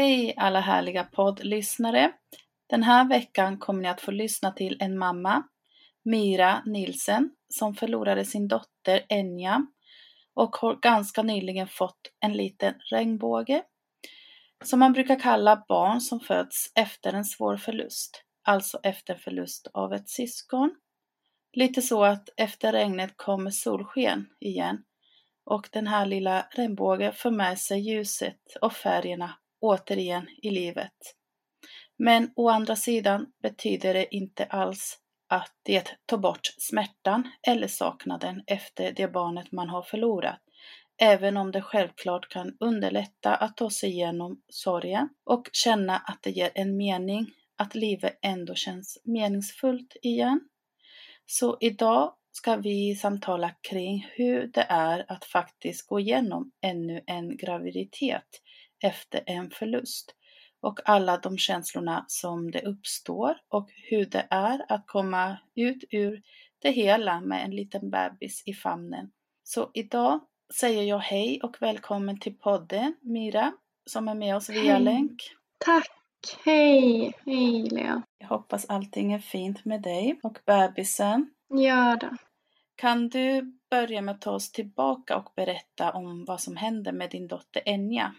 Hej alla härliga poddlyssnare! Den här veckan kommer ni att få lyssna till en mamma, Mira Nilsen, som förlorade sin dotter Enja och har ganska nyligen fått en liten regnbåge som man brukar kalla barn som föds efter en svår förlust, alltså efter förlust av ett syskon. Lite så att efter regnet kommer solsken igen och den här lilla regnbågen för med sig ljuset och färgerna återigen i livet. Men å andra sidan betyder det inte alls att det tar bort smärtan eller saknaden efter det barnet man har förlorat. Även om det självklart kan underlätta att ta sig igenom sorgen och känna att det ger en mening, att livet ändå känns meningsfullt igen. Så idag ska vi samtala kring hur det är att faktiskt gå igenom ännu en graviditet efter en förlust och alla de känslorna som det uppstår och hur det är att komma ut ur det hela med en liten bebis i famnen. Så idag säger jag hej och välkommen till podden Mira som är med oss via Hej. länk. Tack! Hej! Hej Lea! Jag hoppas allting är fint med dig och bebisen. Ja då. Kan du börja med att ta oss tillbaka och berätta om vad som hände med din dotter Enja?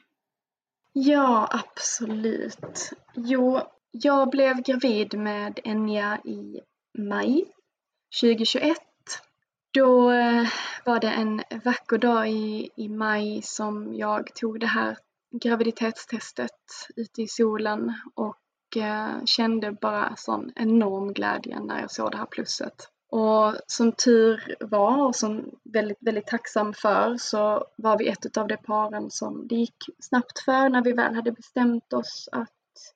Ja, absolut. Jo, jag blev gravid med Enya i maj 2021. Då eh, var det en vacker dag i, i maj som jag tog det här graviditetstestet ute i solen och eh, kände bara sån enorm glädje när jag såg det här plusset. Och som tur var och som väldigt, väldigt tacksam för så var vi ett av de paren som det gick snabbt för när vi väl hade bestämt oss att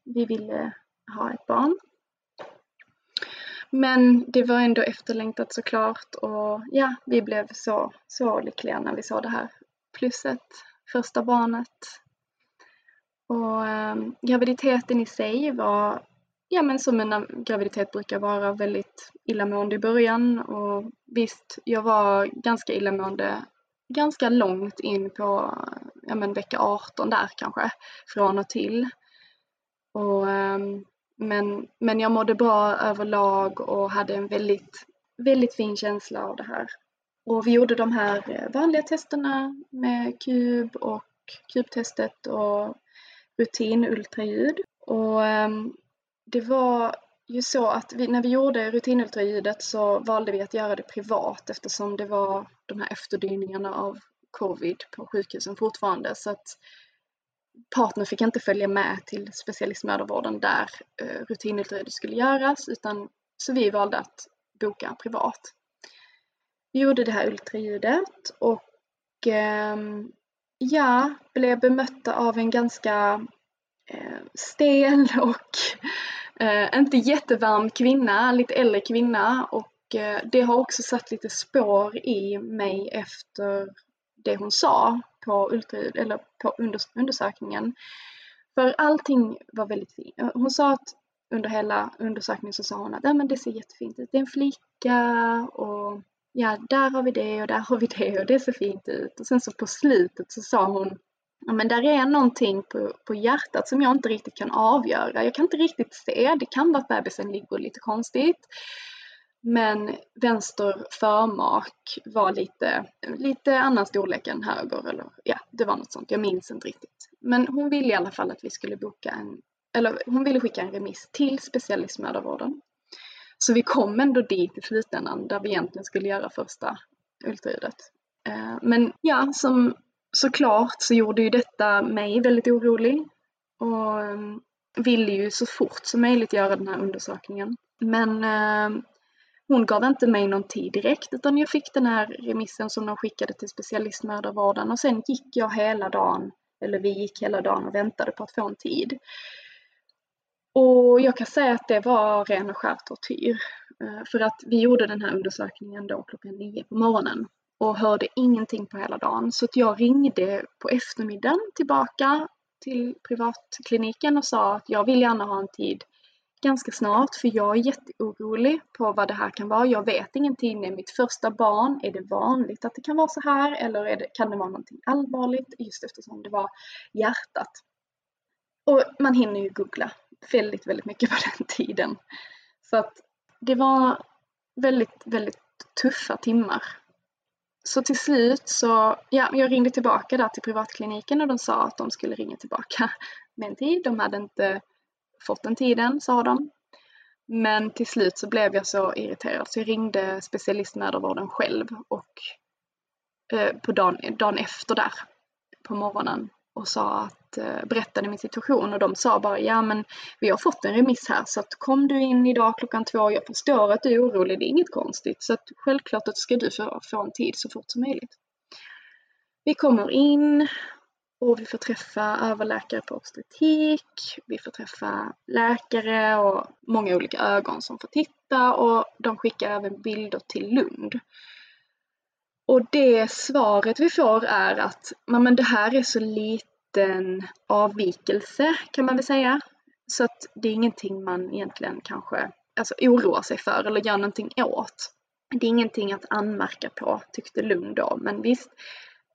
vi ville ha ett barn. Men det var ändå efterlängtat såklart och ja, vi blev så, så lyckliga när vi såg det här plusset, första barnet. Och eh, graviditeten i sig var, ja men som en graviditet brukar vara, väldigt illamående i början och visst, jag var ganska illamående ganska långt in på ja, men vecka 18 där kanske, från och till. Och, ehm, men, men jag mådde bra överlag och hade en väldigt, väldigt fin känsla av det här. Och vi gjorde de här eh, vanliga testerna med kub och kubtestet och rutinultraljud. Och ehm, det var ju så att vi, när vi gjorde rutinultraljudet så valde vi att göra det privat eftersom det var de här efterdyningarna av covid på sjukhusen fortfarande. Så att partner fick inte följa med till specialistmödravården där eh, rutinultraljudet skulle göras utan så vi valde att boka privat. Vi gjorde det här ultraljudet och eh, ja, blev bemötta av en ganska Eh, stel och eh, inte jättevarm kvinna, lite äldre kvinna och eh, det har också satt lite spår i mig efter det hon sa på ultraljud eller på undersökningen. För allting var väldigt fint. Hon sa att under hela undersökningen så sa hon att men det ser jättefint ut. Det är en flicka och ja, där har vi det och där har vi det och det ser fint ut. Och sen så på slutet så sa hon ja, men där är någonting på, på hjärtat som jag inte riktigt kan avgöra. Jag kan inte riktigt se. Det kan vara att bebisen ligger lite konstigt. Men vänster förmak var lite, lite annan storlek än höger eller ja, det var något sånt. Jag minns inte riktigt. Men hon ville i alla fall att vi skulle boka en, eller hon ville skicka en remiss till specialistmödravården. Så vi kom ändå dit i slutändan där vi egentligen skulle göra första ultraljudet. Eh, men ja, som såklart så gjorde ju detta mig väldigt orolig och ehm, ville ju så fort som möjligt göra den här undersökningen. Men eh, hon gav inte mig någon tid direkt utan jag fick den här remissen som de skickade till specialistmödravården och sen gick jag hela dagen, eller vi gick hela dagen och väntade på att få en tid. Och jag kan säga att det var ren och skär tortyr. Eh, för att vi gjorde den här undersökningen då klockan nio på morgonen och hörde ingenting på hela dagen. Så att jag ringde på eftermiddagen tillbaka till privatkliniken och sa att jag vill gärna ha en tid ganska snart för jag är jätteorolig på vad det här kan vara. Jag vet ingenting. Det är mitt första barn. Är det vanligt att det kan vara så här eller det, kan det vara någonting allvarligt just eftersom det var hjärtat? Och man hinner ju googla väldigt, väldigt mycket på den tiden. Så att det var väldigt, väldigt tuffa timmar så till slut så, ja, jag ringde tillbaka där till privatkliniken och de sa att de skulle ringa tillbaka med en tid. De hade inte fått den tiden, sa de. Men till slut så blev jag så irriterad så jag ringde specialistmödravården själv och eh, på dagen, dagen efter där på morgonen och sa att, eh, berättade min situation och de sa bara ja men vi har fått en remiss här så att kom du in idag klockan två, jag förstår att du är orolig, det är inget konstigt så att självklart att ska du få, få en tid så fort som möjligt. Vi kommer in och vi får träffa överläkare på obstetrik, vi får träffa läkare och många olika ögon som får titta och de skickar även bilder till Lund och det svaret vi får är att men det här är så liten avvikelse kan man väl säga. Så att det är ingenting man egentligen kanske alltså, oroar sig för eller gör någonting åt. Det är ingenting att anmärka på tyckte Lund då. Men visst,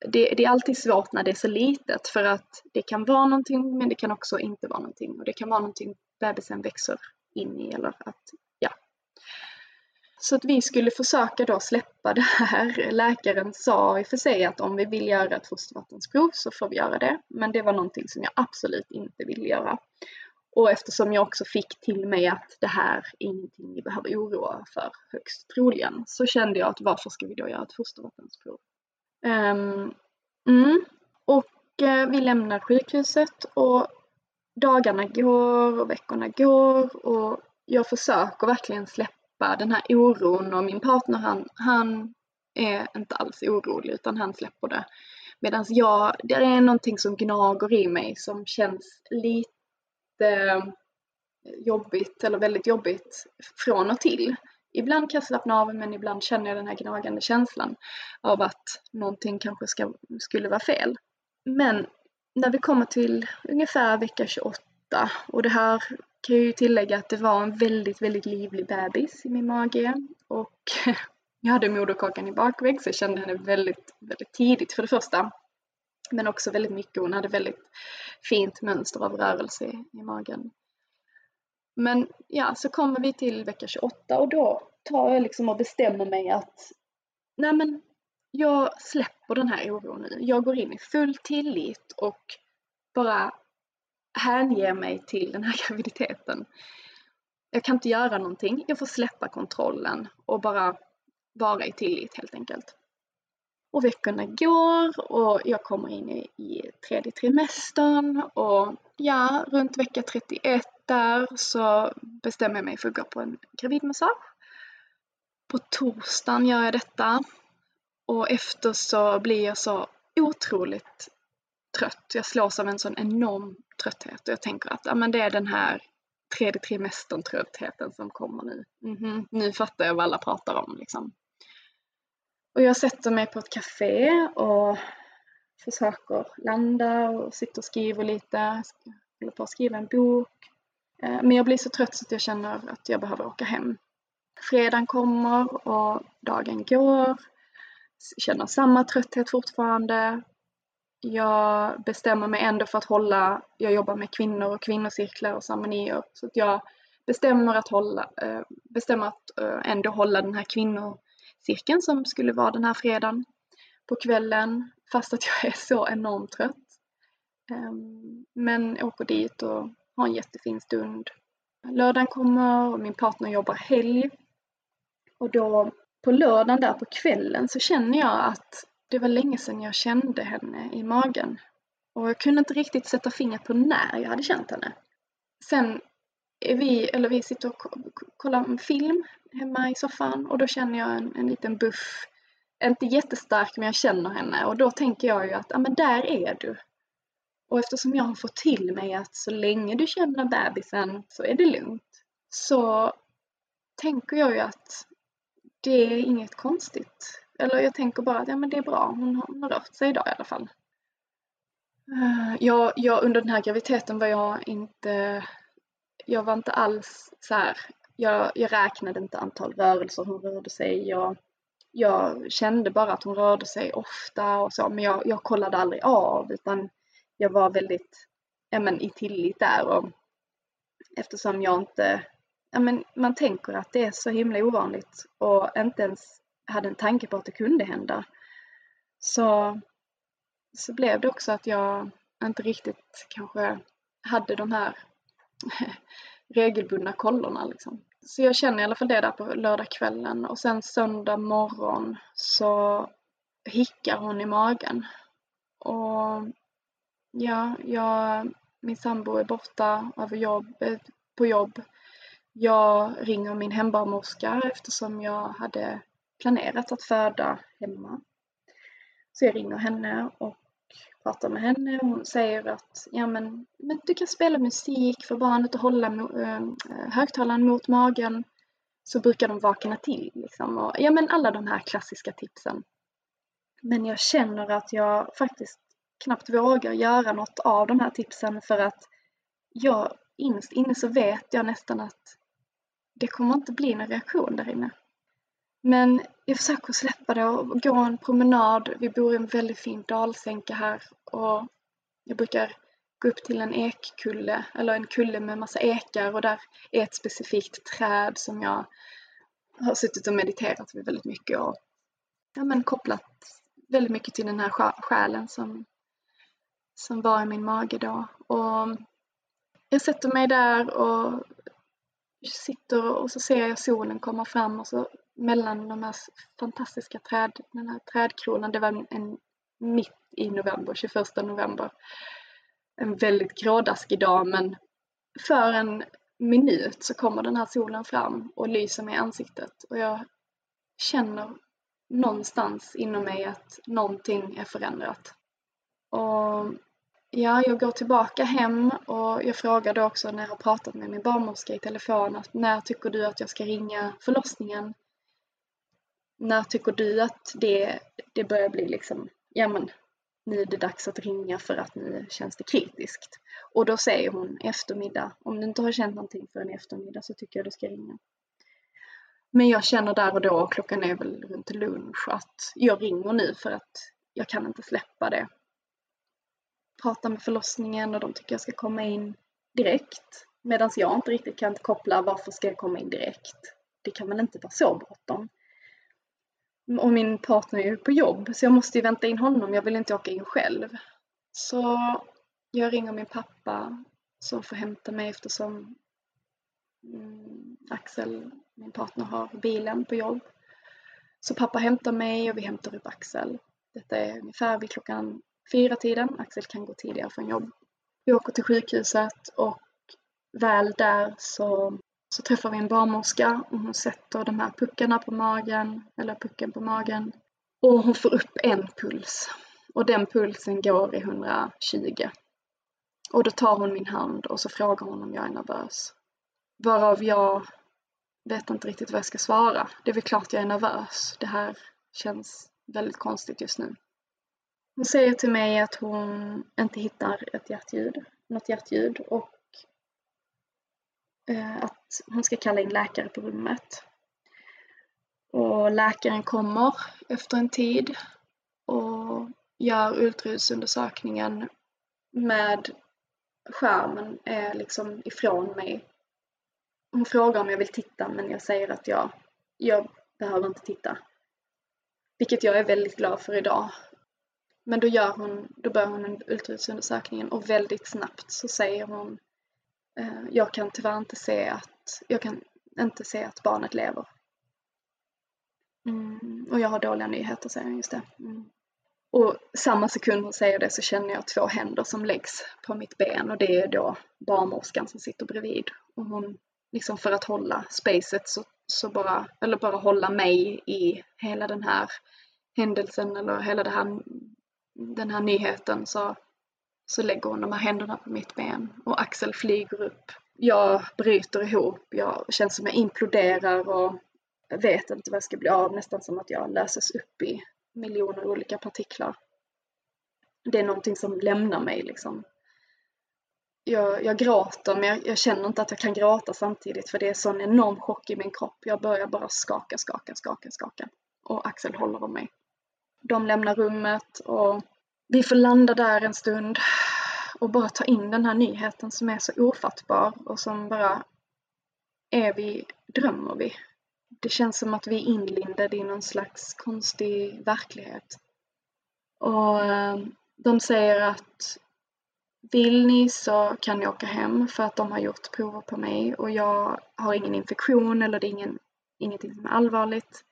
det, det, är alltid svårt när det är så litet för att det kan vara någonting men det kan också inte vara någonting. Och det kan vara någonting bebisen växer in i eller att så att vi skulle försöka då släppa det här. Läkaren sa i och för sig att om vi vill göra ett fostervattensprov så får vi göra det. Men det var någonting som jag absolut inte ville göra. Och eftersom jag också fick till mig att det här är ingenting vi behöver oroa för högst troligen så kände jag att varför ska vi då göra ett fostervattensprov? Um, ehm, mm. Och eh, vi lämnar sjukhuset och dagarna går och veckorna går och jag försöker verkligen släppa släppa den här oron och min partner han, han är inte alls orolig utan han släpper det. Medan jag, det är någonting som gnager i mig som känns lite eh, jobbigt eller väldigt jobbigt från och till. Ibland kan jag slappna av men ibland känner jag den här gnagande känslan av att någonting kanske ska, skulle vara fel. Men när vi kommer till ungefär vecka 28 och det här kan jag ju tillägga att det var en väldigt, väldigt livlig bebis i min mage och jag hade moderkakan i bakväg så jag kände henne väldigt, väldigt tidigt för det första. Men också väldigt mycket, hon hade väldigt fint mönster av rörelse i magen. Men ja, så kommer vi till vecka 28 och då tar jag liksom och bestämmer mig att nej men jag släpper den här oron nu. Jag går in i full tillit och bara hänger mig till den här graviditeten. Jag kan inte göra någonting. Jag får släppa kontrollen och bara vara i tillit helt enkelt. Och veckorna går och jag kommer in i, i tredje trimestern och ja, runt vecka 31 där så bestämmer jag mig för att gå på en gravidmassage. På torsdagen gör jag detta och efter så blir jag så otroligt trött. Jag slås av en sån enorm trötthet och jag tänker att ja, men det är den här tredje trimestern tröttheten som kommer nu. Mm -hmm. Nu fattar jag vad alla pratar om liksom. Och jag sätter mig på ett café och försöker landa och sitter och skriver lite. Jag håller på att skriva en bok. Eh, men jag blir så trött så att jag känner att jag behöver åka hem. Fredagen kommer och dagen går. Känner samma trötthet fortfarande. Jag bestämmer mig ändå för att hålla, jag jobbar med kvinnor och kvinnocirklar och ceremonier, så att jag bestämmer att hålla, eh, bestämmer att eh, ändå hålla den här kvinnocirkeln som skulle vara den här fredagen på kvällen, fast att jag är så enormt trött. Men men åker dit och har en jättefin stund. Lördagen kommer och min partner jobbar helg. Och då på lördagen där på kvällen så känner jag att det var länge sedan jag kände henne i magen. Och jag kunde inte riktigt sätta fingret på när jag hade känt henne. Sen är vi, eller vi sitter och kollar en film hemma i soffan och då känner jag en, en liten buff. Inte jättestark men jag känner henne och då tänker jag ju att, ja men där är du. Och eftersom jag har fått till mig att så länge du känner bebisen så är det lugnt. Så tänker jag ju att det är inget konstigt. Eller jag tänker bara att ja, men det är bra, hon har, hon har rört sig idag i alla fall. Eh, jag, jag, under den här graviditeten var jag inte, jag var inte alls så här, jag, jag räknade inte antal rörelser hon rörde sig. Jag, jag kände bara att hon rörde sig ofta och så, men jag, jag kollade aldrig av utan jag var väldigt ja, men, i tillit där och eftersom jag inte, ja, men, man tänker att det är så himla ovanligt och inte ens hade en tanke på att det kunde hända. Så, så blev det också att jag inte riktigt kanske hade de här regelbundna kollorna liksom. Så jag känner i alla fall det där på lördagskvällen och sen söndag morgon så hickar hon i magen. Och ja, jag, min sambo är borta över jobb, på jobb. Jag ringer min hembarnmorska eftersom jag hade planerat att föda hemma. Så jag ringer henne och pratar med henne. Hon säger att ja, men, men du kan spela musik för barnet och hålla äh, högtalaren mot magen så brukar de vakna till. Liksom. Och, ja, men alla de här klassiska tipsen. Men jag känner att jag faktiskt knappt vågar göra något av de här tipsen för att jag innerst inne så vet jag nästan att det kommer inte bli någon reaktion där inne. Men jag försöker släppa det och gå en promenad. Vi bor i en väldigt fin dalsänka här och jag brukar gå upp till en ekkulle eller en kulle med massa ekar och där är ett specifikt träd som jag har suttit och mediterat vid väldigt mycket och ja, men kopplat väldigt mycket till den här själen som, som var i min mage då. Och jag sätter mig där och sitter och så ser jag solen komma fram och så mellan de här fantastiska träd, den här trädkronan, det var en, en mitt i november, 21 november. En väldigt grådaskig dag men för en minut så kommer den här solen fram och lyser mig i ansiktet och jag känner någonstans inom mig att någonting är förändrat. Och ja, jag går tillbaka hem och jag frågade också när jag har pratat med min barnmorska i telefon att när tycker du att jag ska ringa förlossningen? När tycker du att det, det börjar bli liksom, ja men nu är det dags att ringa för att nu känns det kritiskt. Och då säger hon eftermiddag, om du inte har känt någonting förrän eftermiddag så tycker jag du ska ringa. Men jag känner där och då, klockan är väl runt lunch, att jag ringer nu för att jag kan inte släppa det. Prata med förlossningen och de tycker jag ska komma in direkt. Medan jag inte riktigt kan koppla varför ska jag komma in direkt? Det kan väl inte vara så bråttom? Och min partner är ju på jobb så jag måste ju vänta in honom. Jag vill inte åka in själv. Så jag ringer min pappa som får hämta mig eftersom mm, Axel, min partner, har bilen på jobb. Så pappa hämtar mig och vi hämtar upp Axel. Detta är ungefär vid klockan fyra tiden. Axel kan gå tidigare från jobb. Vi åker till sjukhuset och väl där så så träffar vi en barnmorska och hon sätter de här puckarna på magen, eller pucken på magen. Och hon får upp en puls. Och den pulsen går i 120. Och då tar hon min hand och så frågar hon om jag är nervös. Varav jag vet inte riktigt vad jag ska svara. Det är väl klart jag är nervös. Det här känns väldigt konstigt just nu. Hon säger till mig att hon inte hittar ett hjärtljud, något hjärtljud och Eh, att hon ska kalla in läkare på rummet. Och läkaren kommer efter en tid och gör ultraljudsundersökningen med skärmen är liksom ifrån mig. Hon frågar om jag vill titta men jag säger att jag, jag behöver inte titta. Vilket jag är väldigt glad för idag. Men då, gör hon, då börjar hon ultraljudsundersökningen och väldigt snabbt så säger hon jag kan tyvärr inte se att, jag kan inte se att barnet lever. Mm, och jag har dåliga nyheter, säger han just det. Mm. Och samma sekund hon säger det så känner jag två händer som läggs på mitt ben och det är då barnmorskan som sitter bredvid. Och hon, liksom för att hålla spacet så, så bara, eller bara hålla mig i hela den här händelsen eller hela här, den här nyheten så så lägger hon de här händerna på mitt ben och Axel flyger upp. Jag bryter ihop, jag känns som jag imploderar och vet inte vad jag ska bli av, nästan som att jag löses upp i miljoner olika partiklar. Det är någonting som lämnar mig liksom. Jag, jag gråter men jag, jag, känner inte att jag kan gråta samtidigt för det är sån enorm chock i min kropp. Jag börjar bara skaka, skaka, skaka, skaka. Och Axel håller om mig. De lämnar rummet och vi får landa där en stund och bara ta in den här nyheten som är så ofattbar och som bara är vi, drömmer vi? Det känns som att vi är inlindade i någon slags konstig verklighet. Och eh, de säger att vill ni så kan ni åka hem för att de har gjort prover på mig och jag har ingen infektion eller det är ingen, ingenting som är allvarligt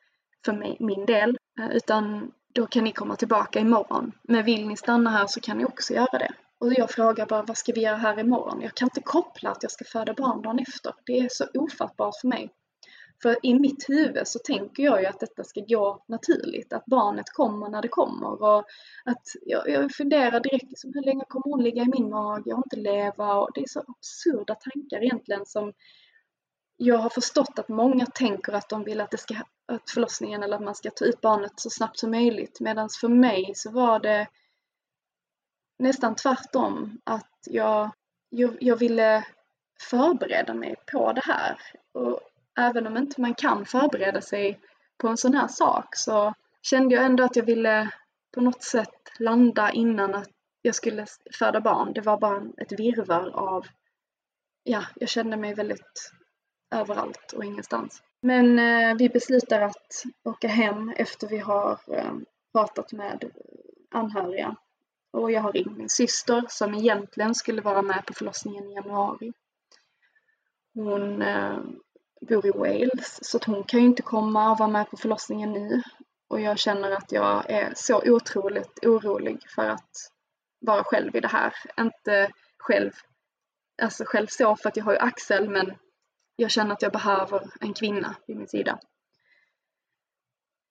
för mig, min del. Eh, utan då kan ni komma tillbaka imorgon. Men vill ni stanna här så kan ni också göra det. Och jag frågar bara, vad ska vi göra här imorgon? Jag kan inte koppla att jag ska föda barn dagen efter. Det är så ofattbart för mig. För i mitt huvud så tänker jag ju att detta ska gå naturligt, att barnet kommer när det kommer och att jag, jag funderar direkt liksom, hur länge kommer hon ligga i min mage och inte leva och det är så absurda tankar egentligen som jag har förstått att många tänker att de vill att, det ska, att förlossningen eller att man ska ta ut barnet så snabbt som möjligt. Medan för mig så var det nästan tvärtom. Att jag, jag, jag ville förbereda mig på det här. Och även om inte man kan förbereda sig på en sån här sak så kände jag ändå att jag ville på något sätt landa innan att jag skulle föda barn. Det var bara ett virvar av, ja, jag kände mig väldigt överallt och ingenstans. Men eh, vi beslutar att åka hem efter vi har eh, pratat med anhöriga. Och jag har ringt min syster som egentligen skulle vara med på förlossningen i januari. Hon eh, bor i Wales så att hon kan ju inte komma och vara med på förlossningen nu. Och jag känner att jag är så otroligt orolig för att vara själv i det här. Inte själv, alltså själv så för att jag har ju Axel men jag känner att jag behöver en kvinna vid min sida.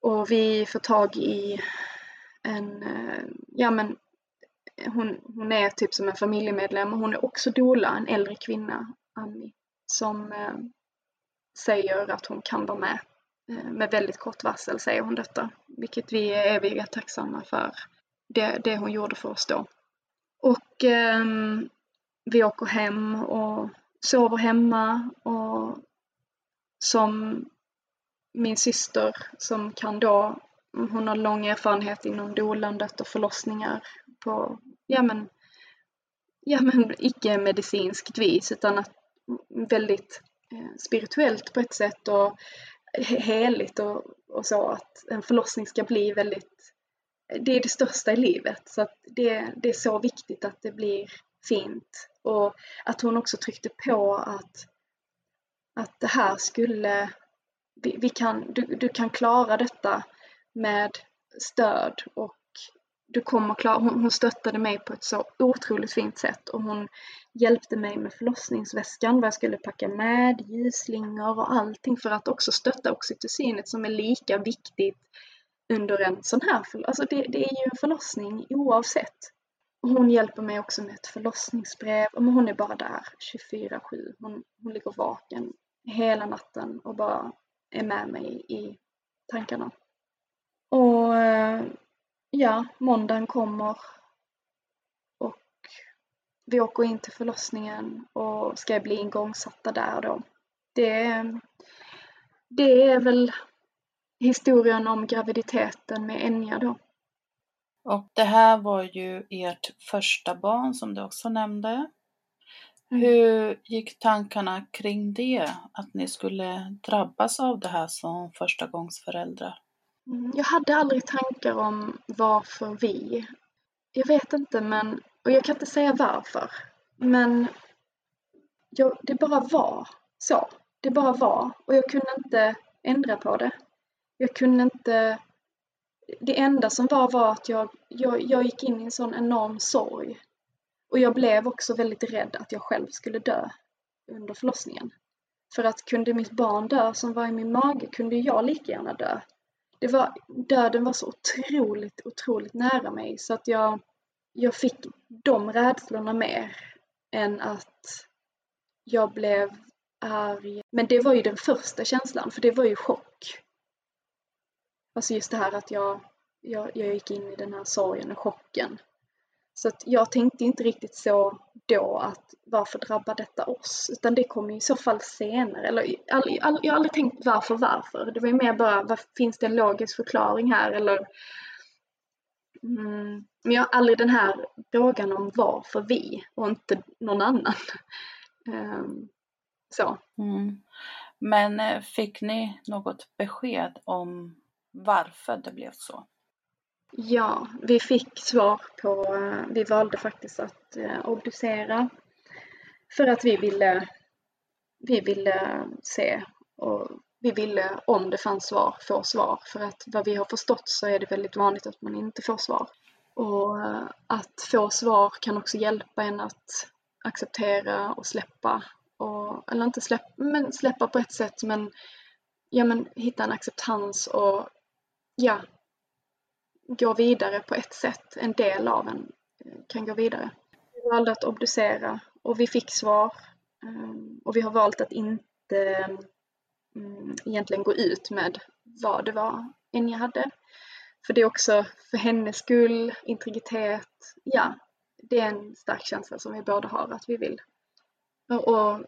Och vi får tag i en, eh, ja men, hon, hon är typ som en familjemedlem och hon är också dola, en äldre kvinna, Ami, som eh, säger att hon kan vara med eh, med väldigt kort varsel, säger hon detta. Vilket vi är eviga tacksamma för, det, det hon gjorde för oss då. Och eh, vi åker hem och sover hemma och som min syster som kan då, hon har lång erfarenhet inom dolandet och förlossningar på, ja men, ja men icke-medicinskt vis utan att väldigt eh, spirituellt på ett sätt och heligt och, och så att en förlossning ska bli väldigt, det är det största i livet. Så att det, det är så viktigt att det blir fint och att hon också tryckte på att, att det här skulle, vi, vi kan, du, du kan klara detta med stöd och du kommer klara, hon, hon stöttade mig på ett så otroligt fint sätt och hon hjälpte mig med förlossningsväskan, vad jag skulle packa med, ljusslingor och allting för att också stötta oxytocinet som är lika viktigt under en sån här förlossning. Alltså det, det är ju en förlossning oavsett. Hon hjälper mig också med ett förlossningsbrev. Men hon är bara där 24-7. Hon, hon ligger vaken hela natten och bara är med mig i tankarna. Och eh, ja, måndagen kommer och vi åker in till förlossningen och ska bli igångsatta där då. Det, det är väl historien om graviditeten med Enya då. Och det här var ju ert första barn som du också nämnde. Mm. Hur gick tankarna kring det? Att ni skulle drabbas av det här som förstagångsföräldrar? Mm, Jag hade aldrig tankar om varför vi. Jag vet inte men, och jag kan inte säga varför. Men jag, det bara var så. Det bara var och jag kunde inte ändra på det. Jag kunde inte det enda som var var att jag, jag, jag gick in i en sån enorm sorg. Och jag blev också väldigt rädd att jag själv skulle dö under förlossningen. För att kunde mitt barn dö som var i min mage kunde jag lika gärna dö. Det var, döden var så otroligt, otroligt nära mig så att jag, jag fick de rädslorna mer än att jag blev arg. Men det var ju den första känslan, för det var ju chock. Alltså just det här att jag, jag, jag gick in i den här sorgen och chocken. Så att jag tänkte inte riktigt så då att varför drabbar detta oss? Utan det kommer i så fall senare. Eller, all, all, jag har aldrig tänkt varför, varför. Det var ju mer bara, var, finns det en logisk förklaring här? Eller, mm, men jag har aldrig den här frågan om varför vi och inte någon annan. um, så. Mm. Men eh, fick ni något besked om varför det blev så? Ja, vi fick svar på, eh, vi valde faktiskt att eh, obducera för att vi ville, vi ville se och vi ville, om det fanns svar, få svar. För att vad vi har förstått så är det väldigt vanligt att man inte får svar. Och eh, att få svar kan också hjälpa en att acceptera och släppa. Och, eller inte släppa, men släppa på ett sätt men, ja, men hitta en acceptans och ja, gå vidare på ett sätt. En del av en eh, kan gå vidare. Vi valde att obducera och vi fick svar. Ehm, och vi har valt att inte mm, egentligen gå ut med vad det var Enya hade. För det är också för hennes skull, integritet, ja, det är en stark känsla som vi båda har att vi vill. Och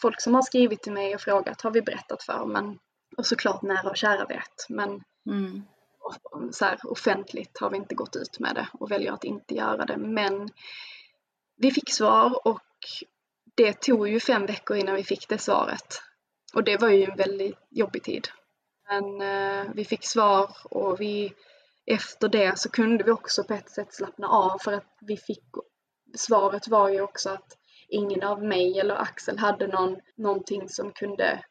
folk som har skrivit till mig och frågat har vi berättat för, men och såklart nära och kära vet, men Mm. så här, offentligt har vi inte gått ut med det och väljer att inte göra det. Men vi fick svar och det tog ju fem veckor innan vi fick det svaret. Och det var ju en väldigt jobbig tid. Men eh, vi fick svar och vi efter det så kunde vi också på ett sätt slappna av för att vi fick svaret var ju också att ingen av mig eller Axel hade någon, någonting som kunde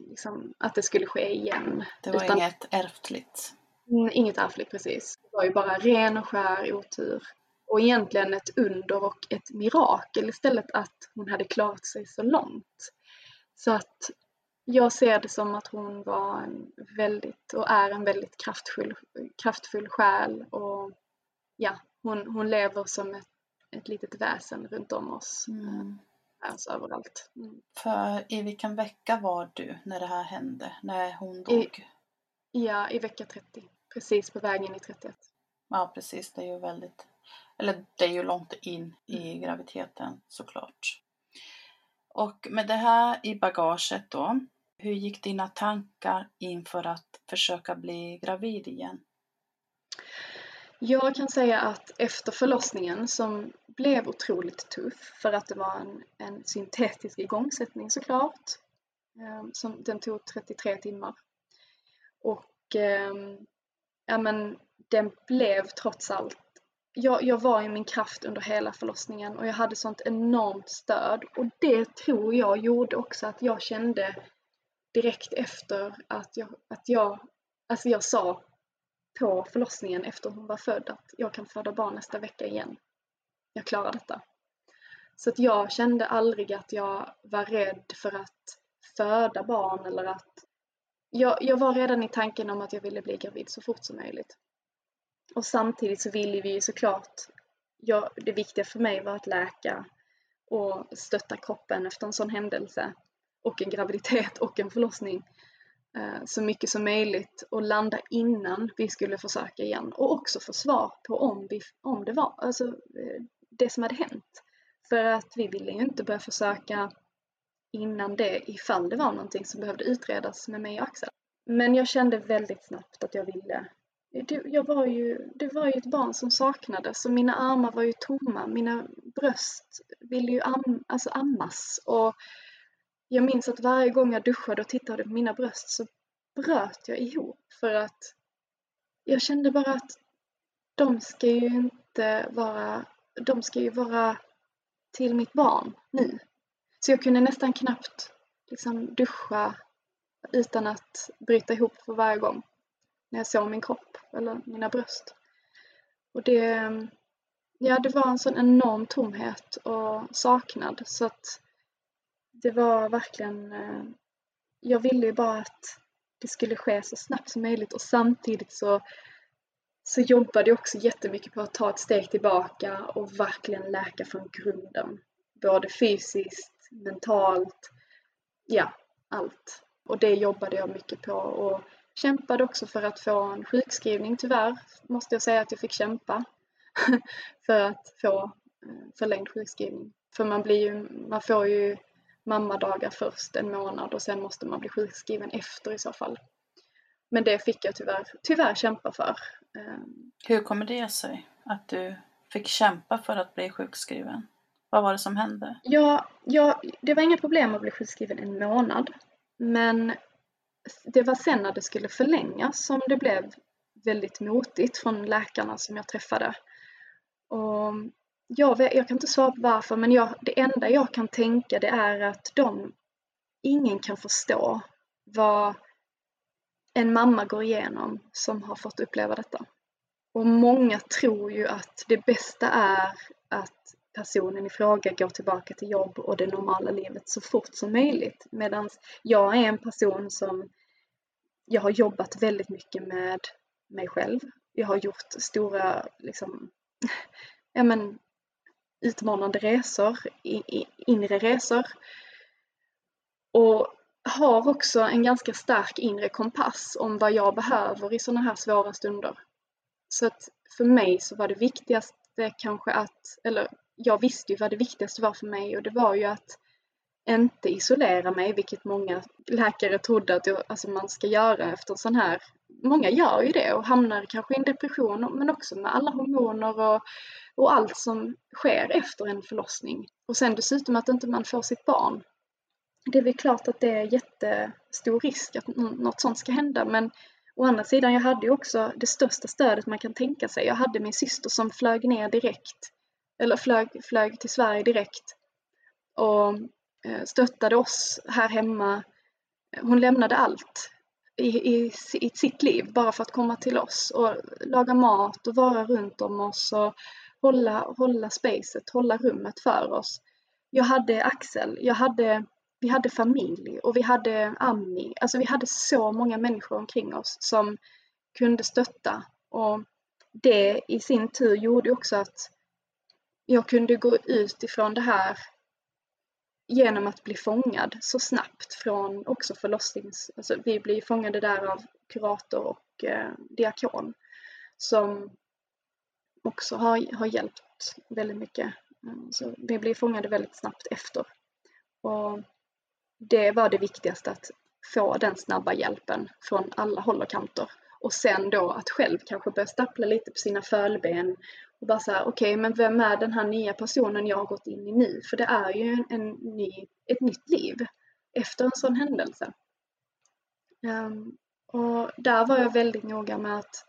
liksom, att det skulle ske igen. Det var Utan- inget ärftligt. Mm, Inget ärftligt precis. Det var ju bara ren och skär otur. Och egentligen ett under och ett mirakel istället att hon hade klarat sig så långt. Så att jag ser det som att hon var en väldigt och är en väldigt kraftfull, kraftfull själ och ja, hon, hon lever som ett, ett litet väsen runt om oss. Mm. Alltså överallt. Mm. För i vilken vecka var du när det här hände? När hon dog? Ja, i vecka 30. Precis på vägen i 31. Ja, precis. Det är ju väldigt... Eller det är ju långt in i graviditeten såklart. Och med det här i bagaget då, hur gick dina tankar inför att försöka bli gravid igen? Jag kan säga att efter förlossningen som blev otroligt tuff för att det var en, en syntetisk igångsättning såklart. Eh, som, den tog 33 timmar. Och eh, ja men den blev trots allt jag, jag var i min kraft under hela förlossningen och jag hade sånt enormt stöd och det tror jag gjorde också att jag kände direkt efter att jag, att jag, alltså jag sa på förlossningen efter hon var född att jag kan föda barn nästa vecka igen. Jag klarar detta. Så att jag kände aldrig att jag var rädd för att föda barn eller att jag, jag var redan i tanken om att jag ville bli gravid så fort som möjligt. Och samtidigt så ville vi ju såklart, jag, det viktiga för mig var att läka och stötta kroppen efter en sån händelse och en graviditet och en förlossning eh, så mycket som möjligt och landa innan vi skulle försöka igen och också få svar på om, vi, om det var, alltså eh, det som hade hänt. För att vi ville ju inte börja försöka innan det ifall det var någonting som behövde utredas med mig och Axel. Men jag kände väldigt snabbt att jag ville jag var ju, det var ju ett barn som saknades och mina armar var ju tomma. Mina bröst ville ju am, alltså ammas. Och jag minns att varje gång jag duschade och tittade på mina bröst så bröt jag ihop för att jag kände bara att de ska ju inte vara, de ska ju vara till mitt barn nu. Så jag kunde nästan knappt liksom duscha utan att bryta ihop för varje gång när jag såg min kropp eller mina bröst. Och det, ja, det var en sån enorm tomhet och saknad så att det var verkligen, eh, jag ville ju bara att det skulle ske så snabbt som möjligt och samtidigt så, så jobbade jag också jättemycket på att ta ett steg tillbaka och verkligen läka från grunden. Både fysiskt, mentalt, ja, allt. Och det jobbade jag mycket på och kämpade också för att få en sjukskrivning. Tyvärr måste jag säga att jag fick kämpa för att få eh, förlängd sjukskrivning. För man, blir ju, man får ju mammadagar först en månad och sen måste man bli sjukskriven efter i så fall. Men det fick jag tyvärr, tyvärr kämpa för. Ehm, hur kommer det sig att du fick kämpa för att bli sjukskriven? Vad var det som hände? Ja, ja, det var inga problem att bli sjukskriven en månad. Men det var sen när det skulle förlängas som det blev väldigt motigt från läkarna som jag träffade. Och jag, jag kan inte svara på varför men jag, det enda jag kan tänka det är att de, ingen kan förstå vad en mamma går igenom som har fått uppleva detta. Och många tror ju att det bästa är att personen i fråga går tillbaka till jobb och det normala livet så fort som möjligt. Medan jag är en person som jag har jobbat väldigt mycket med mig själv. Jag har gjort stora, liksom, ja men, utmanande resor, inre resor. Och har också en ganska stark inre kompass om vad jag behöver i sådana här svåra stunder. Så att för mig så var det viktigaste kanske att, eller jag visste ju vad det viktigaste var för mig och det var ju att inte isolera mig, vilket många läkare trodde att jag, alltså man ska göra efter en sån här. Många gör ju det och hamnar kanske i en depression, men också med alla hormoner och, och allt som sker efter en förlossning. Och sen dessutom att inte man får sitt barn. Det är väl klart att det är jättestor risk att något sånt ska hända, men Å andra sidan, jag hade ju också det största stödet man kan tänka sig. Jag hade min syster som flög ner direkt, eller flög, flög till Sverige direkt och eh, stöttade oss här hemma. Hon lämnade allt i, i, i sitt liv bara för att komma till oss och laga mat och vara runt om oss och hålla, hålla spacet, hålla rummet för oss. Jag hade Axel, jag hade vi hade familj och vi hade Ami. Alltså vi hade så många människor omkring oss som kunde stötta. Och det i sin tur gjorde också att jag kunde gå ut ifrån det här genom att bli fångad så snabbt från också förlossnings... Alltså vi blir fångade där av kurator och eh, diakon som också har, har hjälpt väldigt mycket. Så vi blir fångade väldigt snabbt efter. Och det var det viktigaste, att få den snabba hjälpen från alla håll och kanter. Och sen då att själv kanske börja stappla lite på sina fölben och bara säga okej, okay, men vem är den här nya personen jag har gått in i nu? För det är ju en, en ny, ett nytt liv efter en sån händelse. Um, och där var jag väldigt noga med att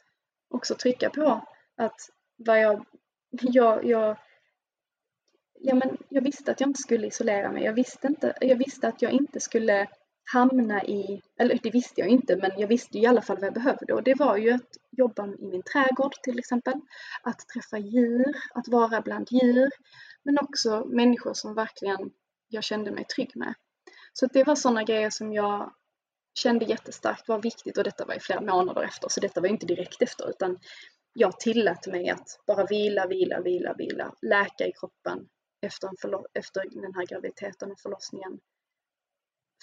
också trycka på att vad jag, jag, jag ja, men jag visste att jag inte skulle isolera mig. Jag visste, inte, jag visste att jag inte skulle hamna i, eller det visste jag inte, men jag visste i alla fall vad jag behövde och det var ju att jobba i min trädgård till exempel, att träffa djur, att vara bland djur, men också människor som verkligen jag kände mig trygg med. Så det var sådana grejer som jag kände jättestarkt var viktigt och detta var i flera månader efter, så detta var inte direkt efter utan jag tillät mig att bara vila, vila, vila, vila, läka i kroppen efter, en efter den här graviditeten och förlossningen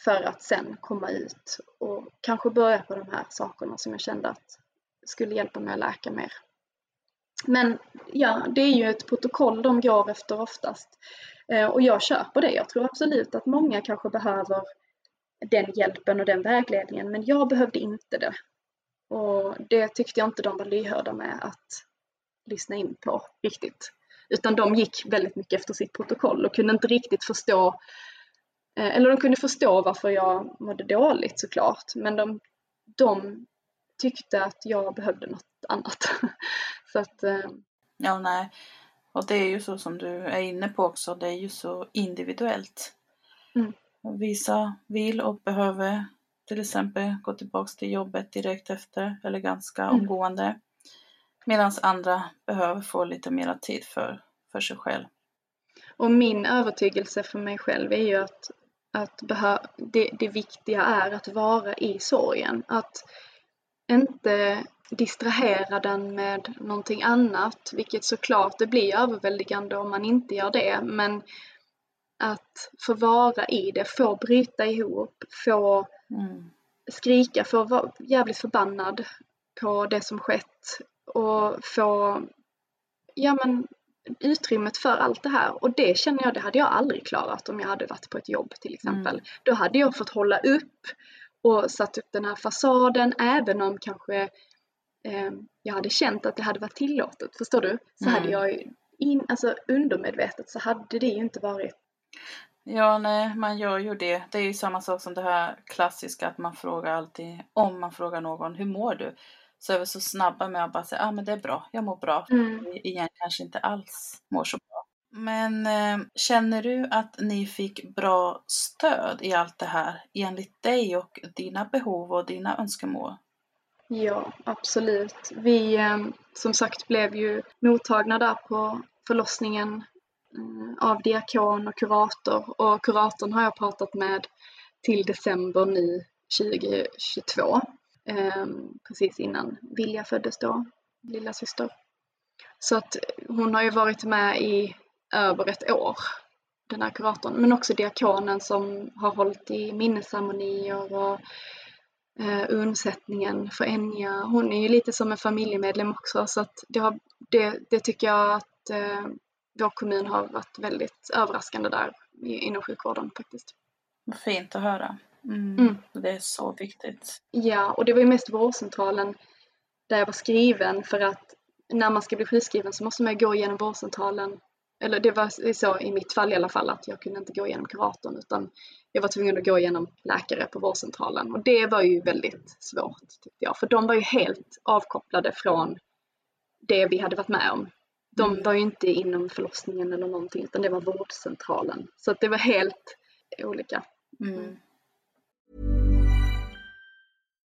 för att sen komma ut och kanske börja på de här sakerna som jag kände att skulle hjälpa mig att läka mer. Men ja, det är ju ett protokoll de går efter oftast. Eh, och jag köper det. Jag tror absolut att många kanske behöver den hjälpen och den vägledningen, men jag behövde inte det. Och det tyckte jag inte de var lyhörda med att lyssna in på riktigt. Utan de gick väldigt mycket efter sitt protokoll och kunde inte riktigt förstå Eh, eller de kunde förstå varför jag mådde dåligt såklart, men de, de tyckte att jag behövde något annat. så att, eh, Ja, nej. Och det är ju så som du är inne på också, det är ju så individuellt. Mm. Vissa vill och behöver till exempel gå tillbaka till jobbet direkt efter eller ganska mm. omgående. Medan andra behöver få lite mer tid för, för sig själv. Och min övertygelse för mig själv är ju att att det, det viktiga är att vara i sorgen. Att inte distrahera den med någonting annat, vilket såklart det blir överväldigande om man inte gör det, men att få vara i det, få bryta ihop, få mm. skrika, få vara jävligt förbannad på det som skett och få ja, men, utrymmet för allt det här och det känner jag, det hade jag aldrig klarat om jag hade varit på ett jobb till exempel. Mm. Då hade jag fått hålla upp och satt upp den här fasaden även om kanske eh, jag hade känt att det hade varit tillåtet, förstår du? Så mm. hade jag in, alltså undermedvetet så hade det ju inte varit Ja, nej, man gör ju det. Det är ju samma sak som det här klassiska att man frågar alltid, om man frågar någon, hur mår du? Så är vi så snabba med att bara säga, ah, men det är bra, jag mår bra. Mm. Igen kanske inte alls mår så bra. Men eh, känner du att ni fick bra stöd i allt det här enligt dig och dina behov och dina önskemål? Ja, absolut. Vi eh, som sagt blev ju mottagna där på förlossningen eh, av diakon och kurator och kuratorn har jag pratat med till december nu 2022 eh, Ehm, precis innan Vilja föddes då, lilla syster. Så att hon har ju varit med i över ett år, den här kuratorn, men också diakonen som har hållit i minnesceremonier och eh, undsättningen för Enya. Hon är ju lite som en familjemedlem också så att det, har, det, det tycker jag att eh, vår kommun har varit väldigt överraskande där inom sjukvården faktiskt. Fint att höra. Mm. Mm. Det är så viktigt. Ja, och det var ju mest vårdcentralen där jag var skriven för att när man ska bli sjukskriven så måste man gå igenom vårdcentralen. Eller det var så i mitt fall i alla fall att jag kunde inte gå igenom kuratorn utan jag var tvungen att gå igenom läkare på vårdcentralen och det var ju väldigt svårt tyckte jag för de var ju helt avkopplade från det vi hade varit med om. De mm. var ju inte inom förlossningen eller någonting utan det var vårdcentralen. Så att det var helt olika. Mm.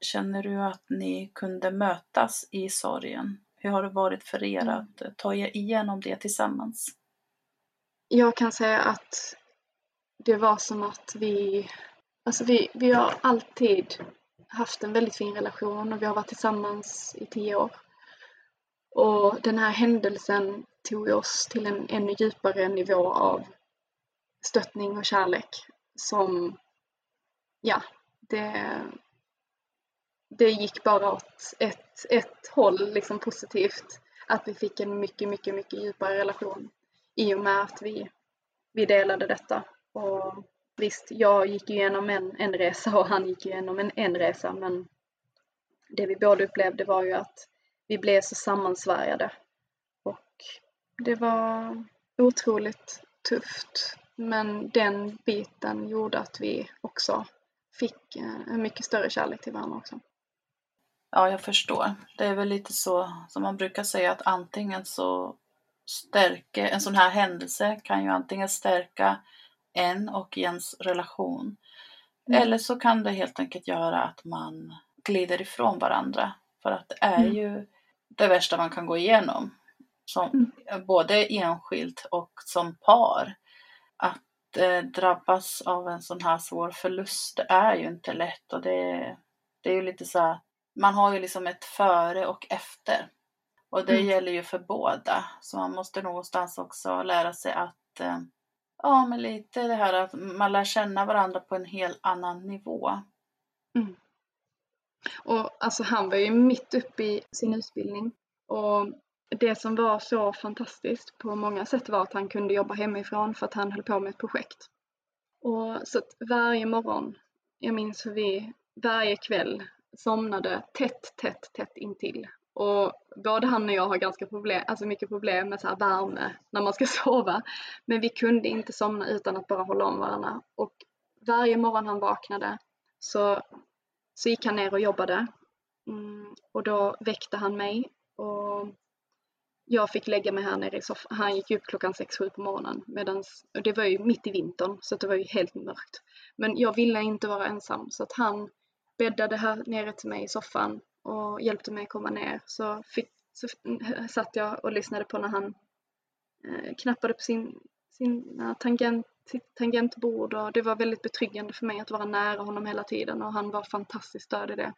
känner du att ni kunde mötas i sorgen? Hur har det varit för er att ta er igenom det tillsammans? Jag kan säga att det var som att vi, alltså vi, vi har alltid haft en väldigt fin relation och vi har varit tillsammans i tio år. Och den här händelsen tog oss till en ännu djupare nivå av stöttning och kärlek som, ja, det, det gick bara åt ett, ett håll liksom positivt. Att vi fick en mycket, mycket, mycket djupare relation i och med att vi, vi delade detta. Och visst, jag gick igenom en, en resa och han gick igenom en, en resa men det vi båda upplevde var ju att vi blev så sammansvärjade. Och det var otroligt tufft. Men den biten gjorde att vi också fick eh, en mycket större kärlek till varandra också. Ja, jag förstår. Det är väl lite så som man brukar säga att antingen så stärker, en sån här händelse kan ju antingen stärka en och ens relation. Mm. Eller så kan det helt enkelt göra att man glider ifrån varandra. För att det är mm. ju det värsta man kan gå igenom. Som, mm. Både enskilt och som par. Att eh, drabbas av en sån här svår förlust, det är ju inte lätt. Och det, det är ju lite så här, man har ju liksom ett före och efter. Och det mm. gäller ju för båda. Så man måste någonstans också lära sig att eh, Ja, men lite det här att man lär känna varandra på en helt annan nivå. Mm. Och alltså han var ju mitt uppe i sin utbildning och det som var så fantastiskt på många sätt var att han kunde jobba hemifrån för att han höll på med ett projekt. Och så att varje morgon, jag minns hur vi varje kväll somnade tätt, tätt, tätt intill och både han och jag har ganska problem, alltså mycket problem med så här värme när man ska sova. Men vi kunde inte somna utan att bara hålla om varandra. Och varje morgon han vaknade så, så gick han ner och jobbade. Mm, och då väckte han mig och jag fick lägga mig här nere i soffan. Han gick upp klockan 6-7 på morgonen. Medans, och det var ju mitt i vintern så det var ju helt mörkt. Men jag ville inte vara ensam så att han bäddade här nere till mig i soffan och hjälpte mig komma ner så, fick, så satt jag och lyssnade på när han eh, knappade på sin, sin eh, tangent, sitt tangentbord och det var väldigt betryggande för mig att vara nära honom hela tiden och han var fantastiskt stöd i det.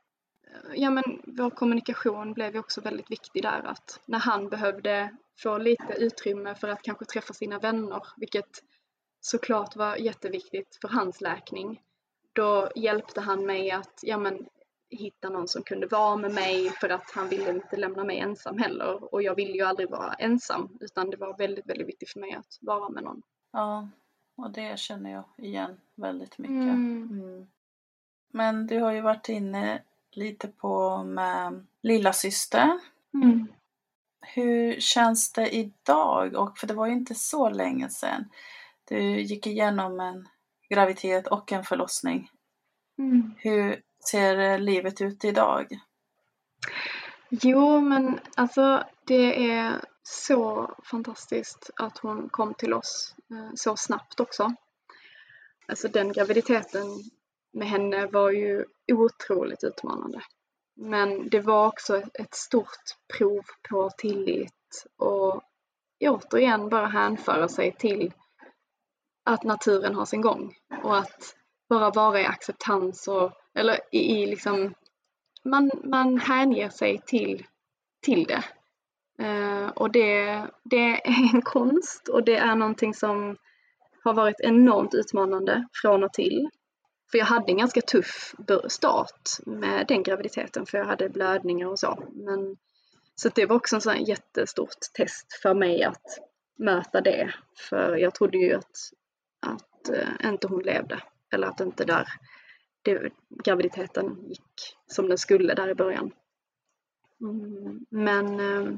Eh, ja men vår kommunikation blev ju också väldigt viktig där att när han behövde få lite utrymme för att kanske träffa sina vänner, vilket såklart var jätteviktigt för hans läkning, då hjälpte han mig att, ja men hitta någon som kunde vara med mig för att han ville inte lämna mig ensam heller. Och jag ville ju aldrig vara ensam utan det var väldigt, väldigt viktigt för mig att vara med någon. Ja, och det känner jag igen väldigt mycket. Mm. Mm. Men du har ju varit inne lite på med lilla syster. Mm. Hur känns det idag? Och för det var ju inte så länge sedan. Du gick igenom en graviditet och en förlossning. Mm. Hur ser livet ut idag? Jo, men alltså det är så fantastiskt att hon kom till oss eh, så snabbt också. Alltså den graviditeten med henne var ju otroligt utmanande. Men det var också ett stort prov på tillit och återigen bara hänföra sig till att naturen har sin gång och att bara vara i acceptans och eller i, i liksom, man, man hänger sig till, till det. Uh, och det, det är en konst och det är någonting som har varit enormt utmanande från och till. För jag hade en ganska tuff start med den graviditeten för jag hade blödningar och så. Men, så det var också en sån jättestort test för mig att möta det. För jag trodde ju att, att eh, inte hon levde. Eller att inte där det, graviditeten gick som den skulle där i början. Mm, men eh,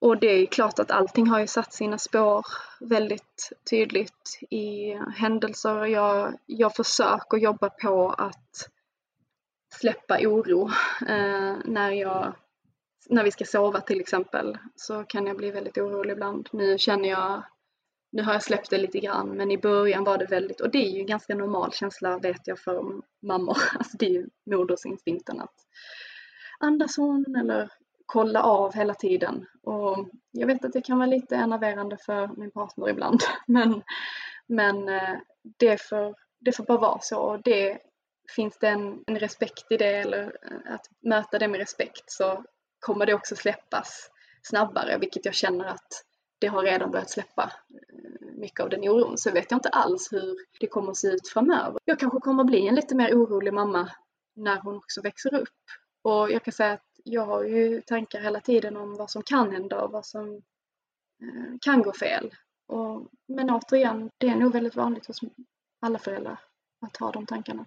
och det är klart att allting har ju satt sina spår väldigt tydligt i händelser. Jag, jag försöker jobba på att släppa oro eh, när, jag, när vi ska sova till exempel. Så kan jag bli väldigt orolig ibland. Nu känner jag, nu har jag släppt det lite grann men i början var det väldigt, och det är ju en ganska normal känsla vet jag för mammor. Alltså det är ju modersinstinkten att andas hon eller kolla av hela tiden. Och jag vet att det kan vara lite enerverande för min partner ibland. Men, men eh, det, får, det får bara vara så. Och det, finns det en, en respekt i det eller eh, att möta det med respekt så kommer det också släppas snabbare, vilket jag känner att det har redan börjat släppa eh, mycket av den oron. Så vet jag inte alls hur det kommer att se ut framöver. Jag kanske kommer att bli en lite mer orolig mamma när hon också växer upp. Och jag kan säga att jag har ju tankar hela tiden om vad som kan hända och vad som eh, kan gå fel. Och, men återigen, det är nog väldigt vanligt hos alla föräldrar att ha de tankarna.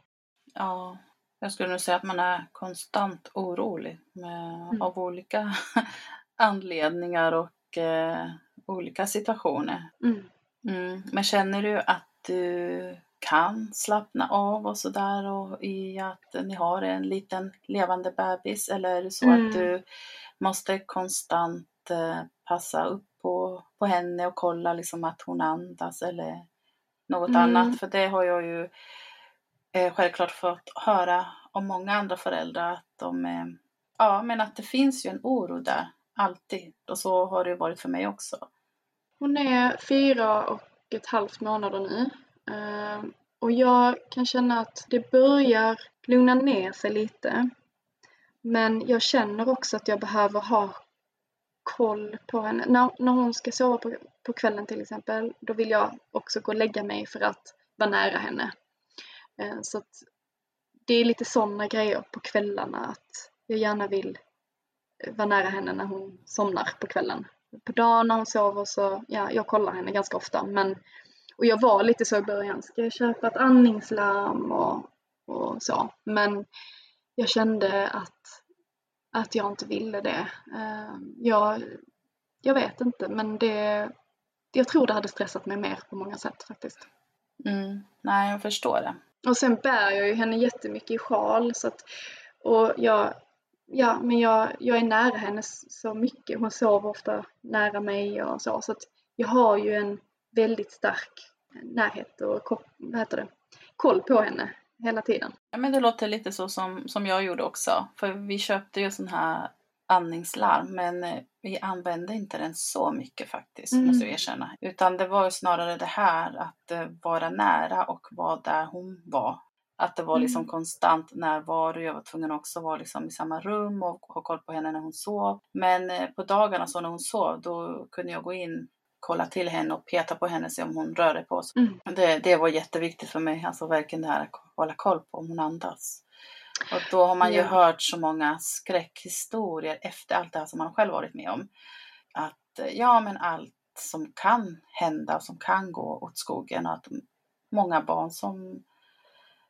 Ja, jag skulle nog säga att man är konstant orolig med, mm. av olika anledningar och eh, olika situationer. Mm. Mm. Men känner du att du kan slappna av och sådär och i att ni har en liten levande bebis eller är det så mm. att du måste konstant eh, passa upp på, på henne och kolla liksom att hon andas eller något mm. annat för det har jag ju eh, självklart fått höra om många andra föräldrar att de eh, ja men att det finns ju en oro där alltid och så har det varit för mig också. Hon är fyra och ett halvt månader nu ehm, och jag kan känna att det börjar lugna ner sig lite. Men jag känner också att jag behöver ha koll på henne. När, när hon ska sova på, på kvällen till exempel, då vill jag också gå och lägga mig för att vara nära henne. Ehm, så att det är lite sådana grejer på kvällarna att jag gärna vill eh, vara nära henne när hon somnar på kvällen. På dagen när hon sover så, ja, jag kollar henne ganska ofta men och jag var lite så i början, ska jag köpa ett andningslarm och, och så. Men jag kände att, att jag inte ville det. Ehm, jag, jag vet inte men det, jag tror det hade stressat mig mer på många sätt faktiskt. Mm, nej, jag förstår det. Och sen bär jag ju henne jättemycket i sjal så att, och jag, ja, men jag, jag är nära henne så mycket. Hon sover ofta nära mig och så. Så att jag har ju en väldigt stark närhet och vad heter det, koll på henne hela tiden. Ja, men det låter lite så som, som jag gjorde också. För vi köpte ju sån här andningslarm men eh, vi använde inte den så mycket faktiskt, mm. måste jag erkänna. Utan det var ju snarare det här att uh, vara nära och vara där hon var. Att det var liksom mm. konstant närvaro. Jag var tvungen också att vara liksom i samma rum och ha koll på henne när hon sov. Men uh, på dagarna så när hon sov, då kunde jag gå in kolla till henne och peta på henne se om hon rörde på sig. Mm. Det, det var jätteviktigt för mig, alltså verkligen det här att hålla koll på om hon andas. Och då har man ju ja. hört så många skräckhistorier efter allt det här som man själv varit med om. Att ja, men allt som kan hända och som kan gå åt skogen och att många barn som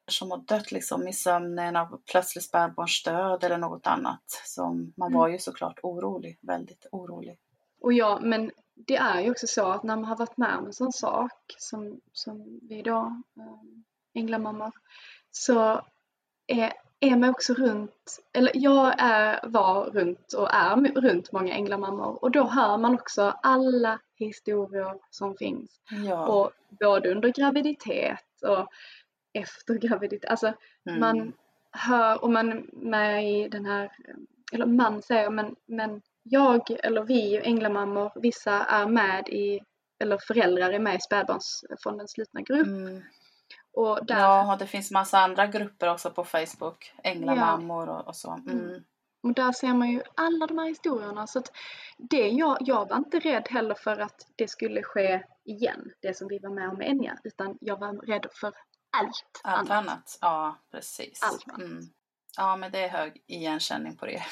som har dött liksom i sömnen av plötslig spädbarnsdöd eller något annat. Så man mm. var ju såklart orolig, väldigt orolig. Och ja, men det är ju också så att när man har varit med om en sån sak som, som vi då, änglamammor, så är, är man också runt, eller jag är, var runt och är runt många änglamammor och då hör man också alla historier som finns. Ja. Och både under graviditet och efter graviditet. Alltså mm. man hör, och man med i den här, eller man säger men, men jag eller vi änglamammor, vissa är med i, eller föräldrar är med i spädbarnsfondens slutna grupp. Mm. Och där... Ja, och det finns massa andra grupper också på Facebook, änglamammor ja. och, och, så. Mm. Mm. Och där ser man ju alla de här historierna så att det jag, jag var inte rädd heller för att det skulle ske igen, det som vi var med om med Enya, utan jag var rädd för allt, Allt annat. annat. Ja, precis. Allt annat. Mm. Ja, men det är hög igenkänning på det.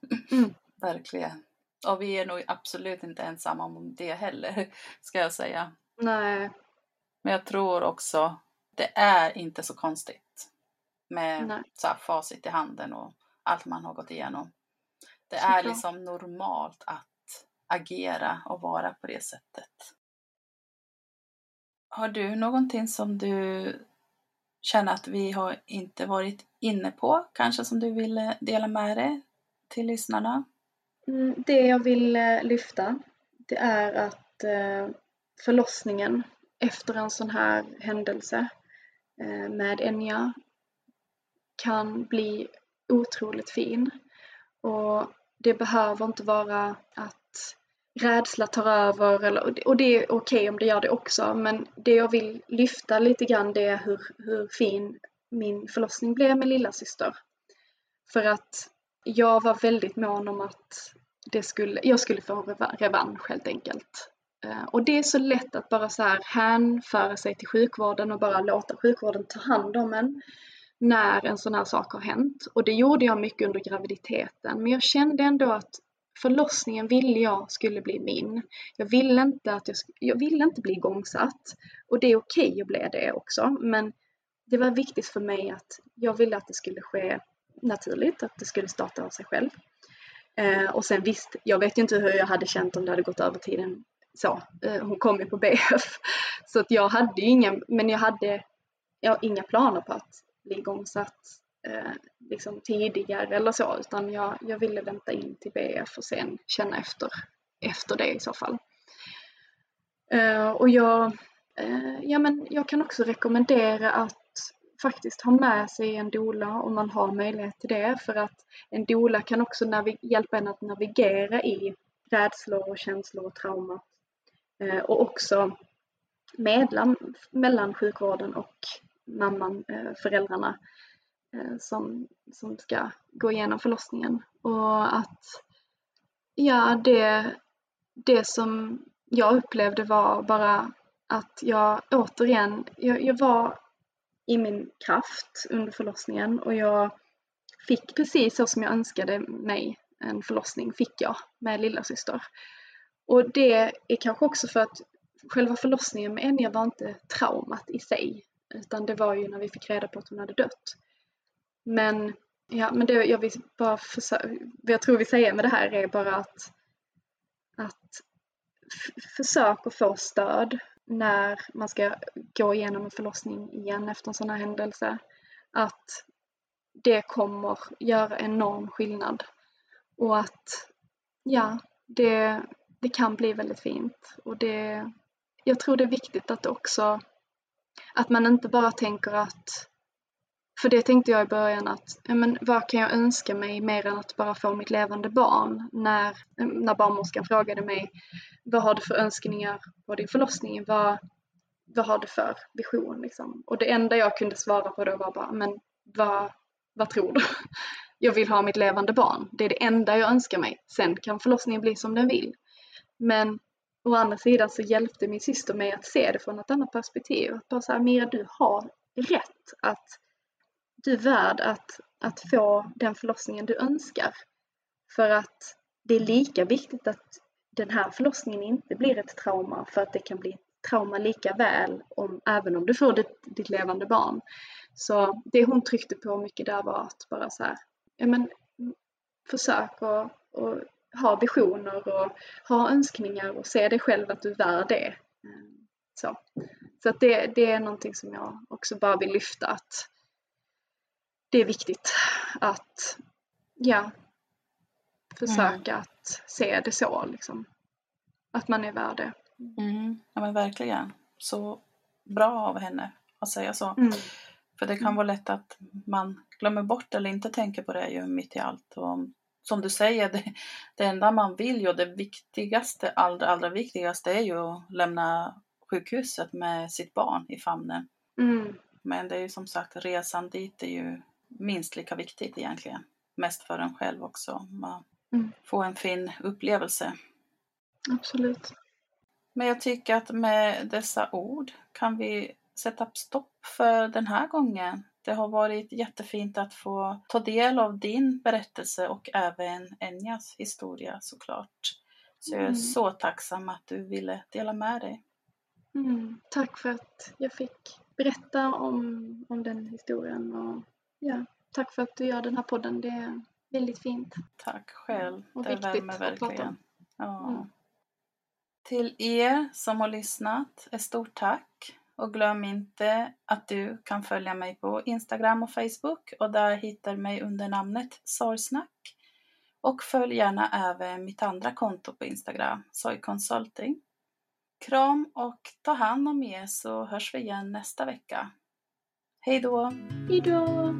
Mm. Verkligen. Och vi är nog absolut inte ensamma om det heller, ska jag säga. Nej, Men jag tror också, det är inte så konstigt med Nej. så här, facit i handen och allt man har gått igenom. Det är Såklart. liksom normalt att agera och vara på det sättet. Har du någonting som du känner att vi har inte varit inne på, kanske som du vill eh, dela med dig till lyssnarna? Mm, det jag vill eh, lyfta det är att eh, förlossningen efter en sån här händelse med Enya kan bli otroligt fin. Och det behöver inte vara att rädsla tar över eller, och det är okej om det gör det också men det jag vill lyfta lite grann det är hur, hur fin min förlossning blev med lilla syster. För att jag var väldigt mån om att det skulle, jag skulle få revansch helt enkelt. Eh, och det är så lätt att bara så här hänföra sig till sjukvården och bara låta sjukvården ta hand om en när en sån här sak har hänt. Och det gjorde jag mycket under graviditeten. Men jag kände ändå att förlossningen ville jag skulle bli min. Jag ville inte, att jag, jag ville inte bli igångsatt. Och det är okej att bli det också. Men det var viktigt för mig att jag ville att det skulle ske naturligt, att det skulle starta av sig själv. Eh, och sen visst, jag vet ju inte hur jag hade känt om det hade gått över tiden så. Eh, hon kom ju på BF. Så att jag hade ju ingen, men jag hade jag, inga planer på att bli igångsatt eh, liksom tidigare eller så, utan jag, jag ville vänta in till BF och sen känna efter, efter det i så fall. Eh, och jag, eh, ja, men jag kan också rekommendera att faktiskt ha med sig en doula om man har möjlighet till det. För att en doula kan också hjälpa en att navigera i rädslor och känslor och trauma. Eh, och också medla mellan sjukvården och mamman, eh, föräldrarna eh, Eh, som, som ska gå igenom förlossningen. Och att ja, det, det som jag upplevde var bara att jag återigen, jag, jag var i min kraft under förlossningen och jag fick precis så som jag önskade mig en förlossning fick jag med lilla syster. Och det är kanske också för att själva förlossningen med Enya var inte traumat i sig utan det var ju när vi fick reda på att hon hade dött. Men, ja, men det jag vill bara försöka, jag tror vi säger med det här är bara att, att försök att få stöd när man ska gå igenom en förlossning igen efter en sån här händelse. Att det kommer göra enorm skillnad. Och att, ja, det, det kan bli väldigt fint. Och det, jag tror det är viktigt att också, att man inte bara tänker att, för det tänkte jag i början att, men vad kan jag önska mig mer än att bara få mitt levande barn? När, eh, när barnmorskan frågade mig, vad har du för önskningar på din förlossning? Vad, vad har du för vision liksom? Och det enda jag kunde svara på då var bara, men vad, vad tror du? Jag vill ha mitt levande barn. Det är det enda jag önskar mig. Sen kan förlossningen bli som den vill. Men å andra sidan så hjälpte min syster mig att se det från ett annat perspektiv. Att bara så här, Mira du har rätt att du är värd att, att få den förlossningen du önskar. För att det är lika viktigt att den här förlossningen inte blir ett trauma för att det kan bli ett trauma lika väl om, även om du får ditt, ditt levande barn. Så det hon tryckte på mycket där var att bara så här, ja men försök att och ha visioner och ha önskningar och se dig själv att du är värd det. Så, så att det, det är någonting som jag också bara vill lyfta att det är viktigt att, ja, försöka att se det så liksom. Att man är värd det. Mm. Ja men verkligen. Så bra av henne att säga så. Mm. För det kan vara lätt att man glömmer bort eller inte tänker på det ju mitt i allt. Och som du säger, det, det enda man vill ju, det viktigaste, allra, allra viktigaste är ju att lämna sjukhuset med sitt barn i famnen. Mm. Men det är ju som sagt, resan dit är ju minst lika viktigt egentligen. Mest för en själv också. Man Mm. får en fin upplevelse. Absolut. Men jag tycker att med dessa ord kan vi sätta stopp för den här gången. Det har varit jättefint att få ta del av din berättelse och även Enjas historia såklart. Så jag är Mm. så tacksam att du ville dela med dig. Mm, tack för att jag fick berätta om, om den historien och ja, tack för att du gör den här podden. Det är väldigt fint. Tack själv. Och det viktigt värmer att prata om. verkligen. Ja. Mm. Till er som har lyssnat, ett stort tack. Och glöm inte att du kan följa mig på Instagram och Facebook och där hittar du mig under namnet Sorgsnack. Och följ gärna även mitt andra konto på Instagram, Soy Consulting. Kram och ta hand om er så hörs vi igen nästa vecka. Hej då! Hejdå!